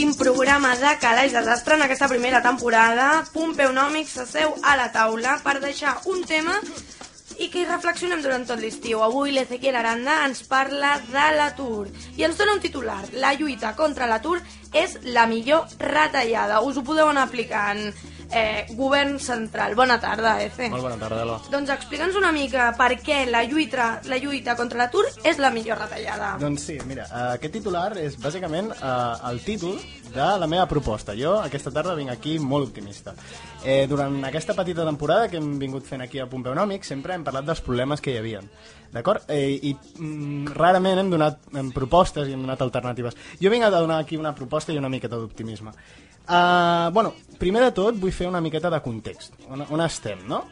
l'últim programa de Calaix Desastre en aquesta primera temporada. Pompeu Nòmic s'asseu a la taula per deixar un tema i que hi reflexionem durant tot l'estiu. Avui l'Ezequiel Aranda ens parla de l'atur i ens dona un titular. La lluita contra l'atur és la millor retallada. Us ho podeu anar aplicant. Eh, govern central. Bona tarda, Eze. Molt bona tarda, Elo. Doncs explica'ns una mica per què la lluita, la lluita contra l'atur és la millor retallada. Doncs sí, mira, eh, aquest titular és bàsicament eh, el títol de la meva proposta. Jo aquesta tarda vinc aquí molt optimista. Eh, durant aquesta petita temporada que hem vingut fent aquí a Pompeu Nòmic sempre hem parlat dels problemes que hi havia. D'acord? Eh, I mm, rarament hem donat hem propostes i hem donat alternatives. Jo vinc a donar aquí una proposta i una miqueta d'optimisme. Uh, bueno, primer de tot vull fer una miqueta de context. On, on estem, no?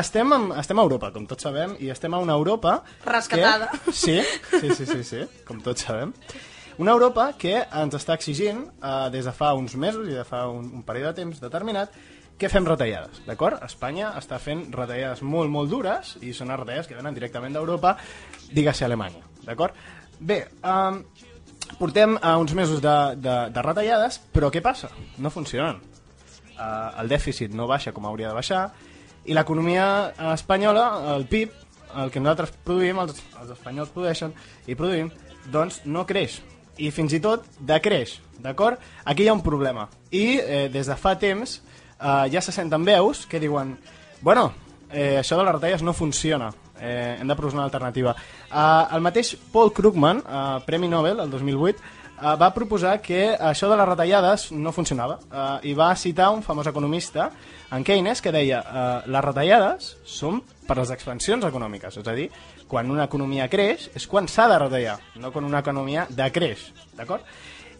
Estem, en, estem a Europa, com tots sabem, i estem a una Europa... Rescatada. Que, sí, sí, sí, sí, sí, com tots sabem. Una Europa que ens està exigint, uh, des de fa uns mesos i de fa un, un període de temps determinat, que fem retallades, d'acord? Espanya està fent retallades molt, molt dures, i són retallades que venen directament d'Europa, digues-se Alemanya, d'acord? Bé, um, portem uh, uns mesos de, de, de retallades, però què passa? No funcionen. Uh, el dèficit no baixa com hauria de baixar, i l'economia espanyola, el PIB, el que nosaltres produïm, els, els espanyols produeixen i produïm, doncs no creix. I fins i tot decreix, d'acord? Aquí hi ha un problema. I eh, des de fa temps eh, ja se senten veus que diuen bueno, eh, això de les retalles no funciona, eh, hem de proposar una alternativa. Eh, el mateix Paul Krugman, eh, Premi Nobel, el 2008, eh, va proposar que això de les retallades no funcionava eh, i va citar un famós economista, en Keynes, que deia eh, les retallades són per les expansions econòmiques, és a dir, quan una economia creix és quan s'ha de retallar, no quan una economia decreix, d'acord?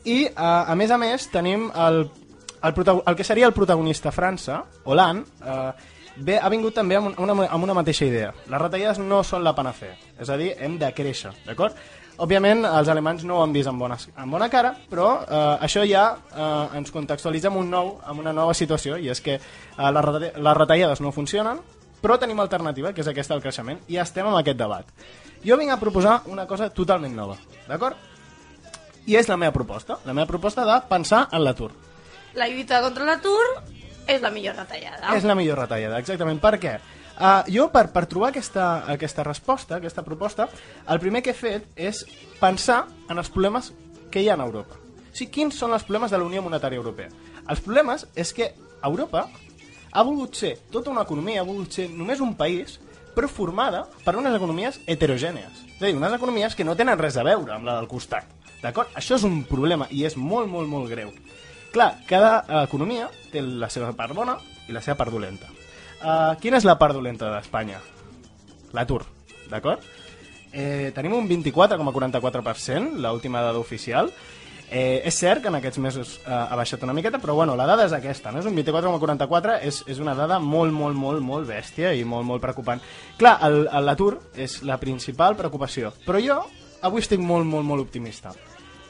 I, eh, a més a més, tenim el, el, el que seria el protagonista França, Hollande, eh, bé, ha vingut també amb una, amb una mateixa idea. Les retallades no són la panacea, és a dir, hem de créixer, d'acord? Òbviament, els alemanys no ho han vist amb bona, amb bona cara, però eh, això ja eh, ens contextualitza amb, un nou, amb una nova situació, i és que eh, les, les retallades no funcionen, però tenim alternativa, que és aquesta del creixement, i estem amb aquest debat. Jo vinc a proposar una cosa totalment nova, d'acord? I és la meva proposta, la meva proposta de pensar en l'atur. La lluita contra l'atur és la millor retallada. És la millor retallada, exactament. Per què? Uh, jo, per, per trobar aquesta, aquesta resposta, aquesta proposta, el primer que he fet és pensar en els problemes que hi ha a Europa. O sigui, quins són els problemes de la Unió Monetària Europea? Els problemes és que Europa ha volgut ser tota una economia, ha volgut ser només un país, però formada per unes economies heterogènies. És a dir, unes economies que no tenen res a veure amb la del costat. D'acord? Això és un problema i és molt, molt, molt greu. Clar, cada eh, economia té la seva part bona i la seva part dolenta. Uh, quina és la part dolenta d'Espanya? L'atur, d'acord? Eh, tenim un 24,44%, l'última dada oficial. Eh, és cert que en aquests mesos eh, ha baixat una miqueta, però bueno, la dada és aquesta, no? és un 24,44, és, és una dada molt, molt, molt, molt bèstia i molt, molt preocupant. Clar, l'atur és la principal preocupació, però jo avui estic molt, molt, molt optimista.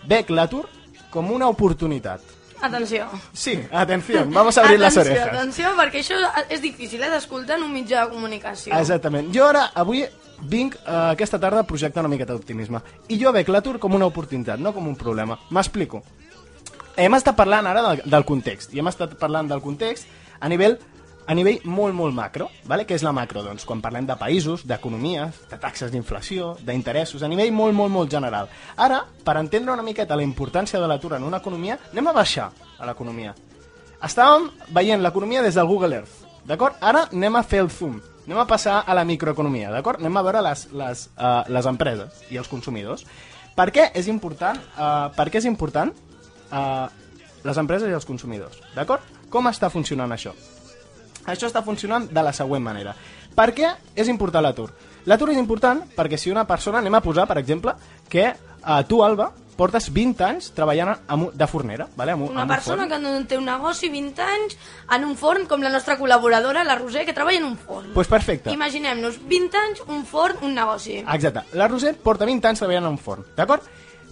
Veig l'atur com una oportunitat. Atenció. Sí, atenció, vamos a abrir las atenció, orejas. atenció, perquè això és difícil eh, d'escoltar en un mitjà de comunicació. Exactament. Jo ara, avui, vinc eh, aquesta tarda a projectar una miqueta d'optimisme. I jo veig l'atur com una oportunitat, no com un problema. M'explico. Hem estat parlant ara del, del context, i hem estat parlant del context a nivell a nivell molt, molt macro. Vale? Què és la macro? Doncs quan parlem de països, d'economies, de taxes d'inflació, d'interessos, a nivell molt, molt, molt general. Ara, per entendre una miqueta la importància de l'atur en una economia, anem a baixar a l'economia. Estàvem veient l'economia des del Google Earth, d'acord? Ara anem a fer el zoom, anem a passar a la microeconomia, d'acord? Anem a veure les, les, uh, les empreses i els consumidors. Per què és important, uh, per què és important uh, les empreses i els consumidors, d'acord? Com està funcionant això? Això està funcionant de la següent manera. Per què és important l'atur? L'atur és important perquè si una persona, anem a posar, per exemple, que eh, tu, Alba, portes 20 anys treballant amb, un- de fornera, vale? amb, un- Una amb un persona forn. que no té un negoci 20 anys en un forn, com la nostra col·laboradora, la Roser, que treballa en un forn. Pues perfecte. Imaginem-nos, 20 anys, un forn, un negoci. Exacte. La Roser porta 20 anys treballant en un forn, d'acord?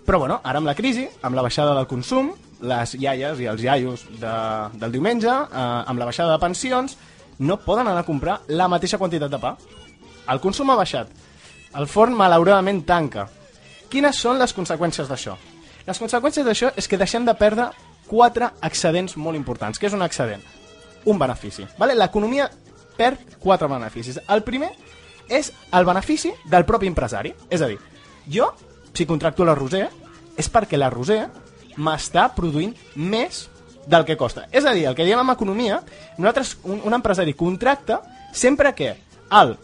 Però, bueno, ara amb la crisi, amb la baixada del consum, les iaies i els iaios de, del diumenge, eh, amb la baixada de pensions, no poden anar a comprar la mateixa quantitat de pa. El consum ha baixat. El forn, malauradament, tanca. Quines són les conseqüències d'això? Les conseqüències d'això és que deixem de perdre quatre excedents molt importants. Què és un excedent? Un benefici. Vale? L'economia perd quatre beneficis. El primer és el benefici del propi empresari. És a dir, jo, si contracto la Roser, és perquè la Roser m'està produint més del que costa. És a dir, el que diem en economia, nosaltres, un, un empresari contracta sempre que el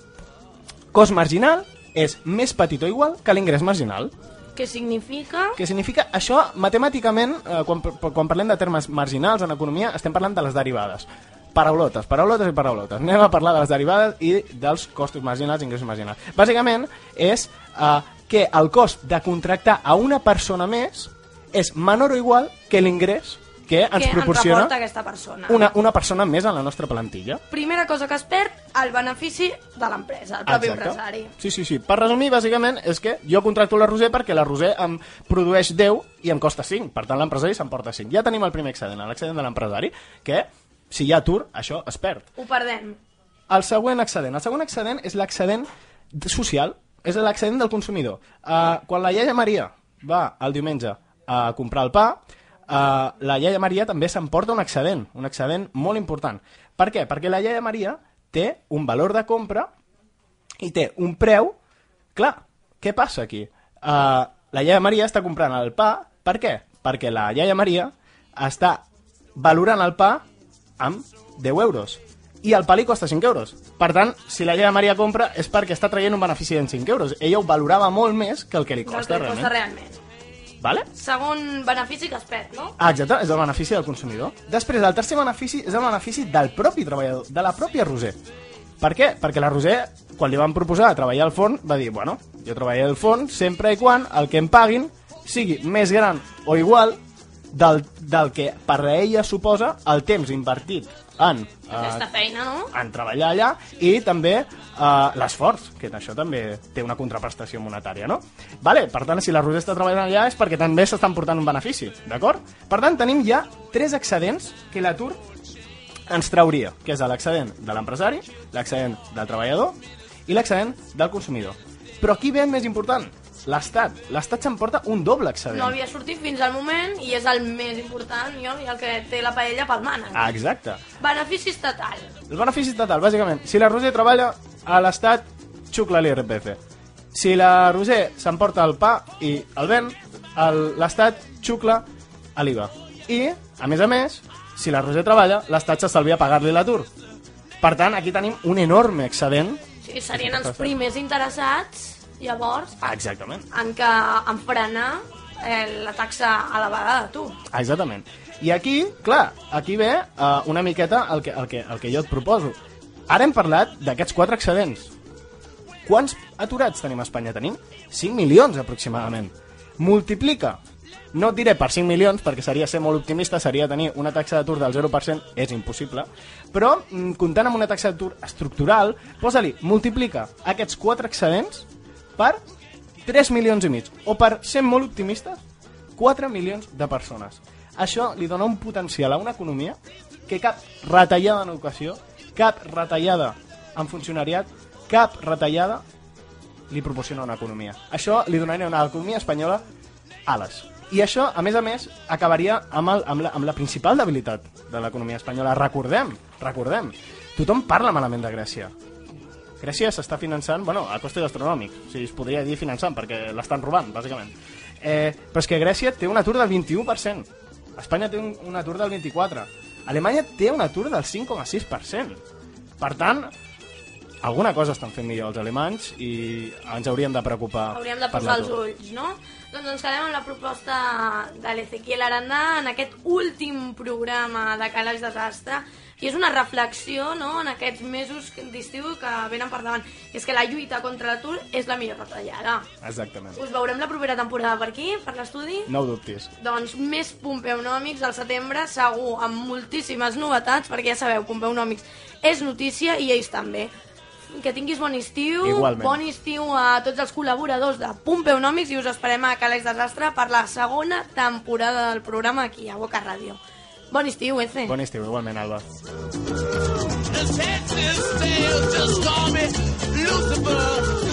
cost marginal és més petit o igual que l'ingrés marginal. Què significa? Què significa? Això, matemàticament, eh, quan, quan parlem de termes marginals en economia, estem parlant de les derivades. Paraulotes, paraulotes i paraulotes. Anem a parlar de les derivades i dels costos marginals i ingressos marginals. Bàsicament, és eh, que el cost de contractar a una persona més és menor o igual que l'ingrés que ens Què proporciona ens aquesta persona? una, una persona més en la nostra plantilla. Primera cosa que es perd, el benefici de l'empresa, el propi Exacte. empresari. Sí, sí, sí. Per resumir, bàsicament, és que jo contracto la Roser perquè la Roser em produeix 10 i em costa 5. Per tant, l'empresari s'emporta 5. Ja tenim el primer excedent, l'excedent de l'empresari, que si hi ha atur, això es perd. Ho perdem. El següent excedent. El següent excedent és l'excedent social, és l'excedent del consumidor. Uh, quan la iaia Maria va el diumenge a comprar el pa, uh, la iaia Maria també s'emporta un excedent, un excedent molt important. Per què? Perquè la iaia Maria té un valor de compra i té un preu... Clar, què passa aquí? Uh, la iaia Maria està comprant el pa, per què? Perquè la iaia Maria està valorant el pa amb 10 euros i el pa li costa 5 euros. Per tant, si la iaia Maria compra és perquè està traient un benefici de 5 euros. Ella ho valorava molt més que el que li costa que li costa realment. realment. Vale? Segon benefici que es perd, no? Ah, exacte, és el benefici del consumidor. Després, el tercer benefici és el benefici del propi treballador, de la pròpia Roser. Per què? Perquè la Roser, quan li van proposar treballar al forn, va dir, bueno, jo treballaré al forn sempre i quan el que em paguin sigui més gran o igual del, del que per a ella suposa el temps invertit en, Aquesta eh, feina, no? en treballar allà i també eh, l'esforç, que això també té una contraprestació monetària, no? Vale, per tant, si la Roser està treballant allà és perquè també s'estan portant un benefici, d'acord? Per tant, tenim ja tres excedents que l'atur ens trauria, que és l'excedent de l'empresari, l'excedent del treballador i l'excedent del consumidor. Però aquí ve més important, l'Estat. L'Estat s'emporta un doble excedent. No havia sortit fins al moment i és el més important jo, i el que té la paella pel mànec. Ah, exacte. Benefici estatal. El benefici estatal, bàsicament, si la Roser treballa, a l'Estat xucla l'IRPF. Si la Roser s'emporta el pa i el ven, el- l'Estat xucla a l'IVA. I, a més a més, si la Roser treballa, l'Estat s'estalvia pagar-li l'atur. Per tant, aquí tenim un enorme excedent. Sí, serien els primers interessats, llavors, Ah, exactament. en, que, en frenar eh, la taxa elevada d'atur. Ah, exactament. I aquí, clar, aquí ve uh, una miqueta el que, el, que, el que jo et proposo. Ara hem parlat d'aquests quatre excedents. Quants aturats tenim a Espanya? Tenim 5 milions aproximadament. Multiplica, no et diré per 5 milions, perquè seria ser molt optimista, seria tenir una taxa d'atur del 0%, és impossible, però mm, comptant amb una taxa d'atur estructural, posa-li, multiplica aquests quatre excedents per 3 milions i mig, o per ser molt optimistes, 4 milions de persones. Això li dona un potencial a una economia que cap retallada en educació, cap retallada en funcionariat, cap retallada li proporciona una economia. Això li donaria una economia espanyola ales. I això, a més a més, acabaria amb, el, amb, la, amb la principal debilitat de l'economia espanyola. Recordem, recordem, tothom parla malament de Grècia. Grècia s'està finançant, bueno, a costes astronòmics, o sigui, es podria dir finançant, perquè l'estan robant, bàsicament. Eh, però és que Grècia té un atur del 21%, Espanya té un, un atur del 24%, Alemanya té un atur del 5,6%. Per tant, alguna cosa estan fent millor els alemanys i ens hauríem de preocupar Hauríem de posar els ulls, no? Doncs ens quedem amb la proposta de l'Ezequiel Aranda en aquest últim programa de Calaix Desastre i és una reflexió no, en aquests mesos d'estiu que venen per davant. I és que la lluita contra l'atur és la millor retallada. Exactament. Us veurem la propera temporada per aquí, per l'estudi? No ho dubtis. Doncs més Pompeunòmics al setembre, segur, amb moltíssimes novetats, perquè ja sabeu, Pompeunòmics és notícia i ells també que tinguis bon estiu, Igualment. bon estiu a tots els col·laboradors de Pumpeonòmics i us esperem a Calex Desastre per la segona temporada del programa aquí a Boca Ràdio. Bon estiu, Ence. Bon estiu, igualment, Alba. The